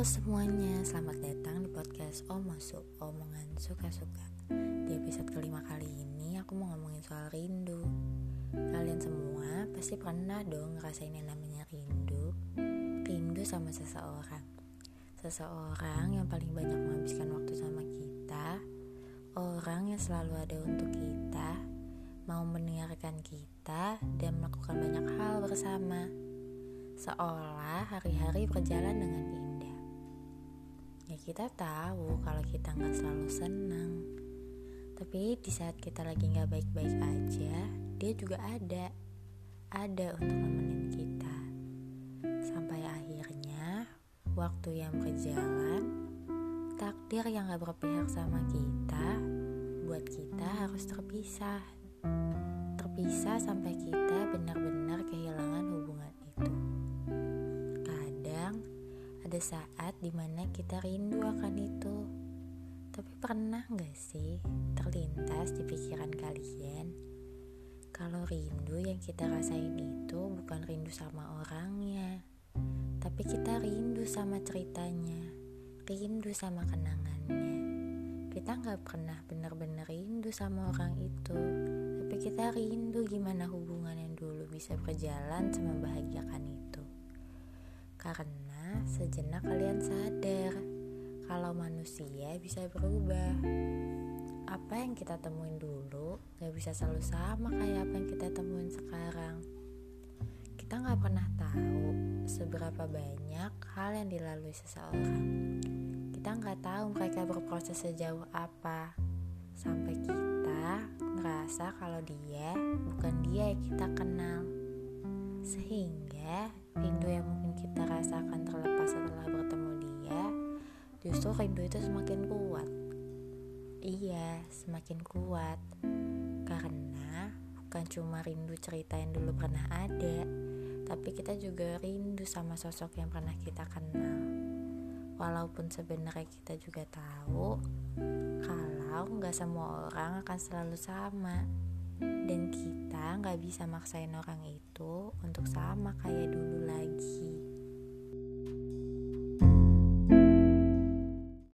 Halo semuanya, selamat datang di podcast Omosu, omongan suka-suka Di episode kelima kali ini aku mau ngomongin soal rindu. Kalian semua pasti pernah dong ngerasain yang namanya rindu. Rindu sama seseorang. Seseorang yang paling banyak menghabiskan waktu sama kita. Orang yang selalu ada untuk kita. Mau mendengarkan kita dan melakukan banyak hal bersama. Seolah hari-hari berjalan dengan Ya kita tahu kalau kita nggak selalu senang. Tapi di saat kita lagi nggak baik-baik aja Dia juga ada. Ada untuk nemenin kita. Sampai akhirnya Waktu yang berjalan Takdir yang gak berpihak sama kita Buat kita harus terpisah. Terpisah sampai kita benar-benar ada saat di mana kita rindu akan itu. Tapi pernah gak sih terlintas di pikiran kalian? Kalau rindu yang kita rasain itu bukan rindu sama orangnya Tapi kita rindu sama ceritanya Rindu sama kenangannya. Kita gak pernah benar-benar rindu sama orang itu Tapi kita rindu gimana hubungan yang dulu bisa berjalan semembahagiakan itu. Karena sejenak kalian sadar kalau manusia bisa berubah. Apa yang kita temuin dulu gak bisa selalu sama kayak apa yang kita temuin sekarang. Kita gak pernah tahu seberapa banyak hal yang dilalui seseorang. Kita gak tahu mereka berproses sejauh apa sampai kita ngerasa kalau dia bukan dia yang kita kenal. Sehingga rindu yang mungkin kita rasakan justru rindu itu semakin kuat. Iya semakin kuat. Karena bukan cuma rindu cerita yang dulu pernah ada tapi kita juga rindu sama sosok yang pernah kita kenal. Walaupun sebenarnya kita juga tahu kalau nggak semua orang akan selalu sama. Dan kita nggak bisa maksain orang itu untuk sama kayak dulu lagi.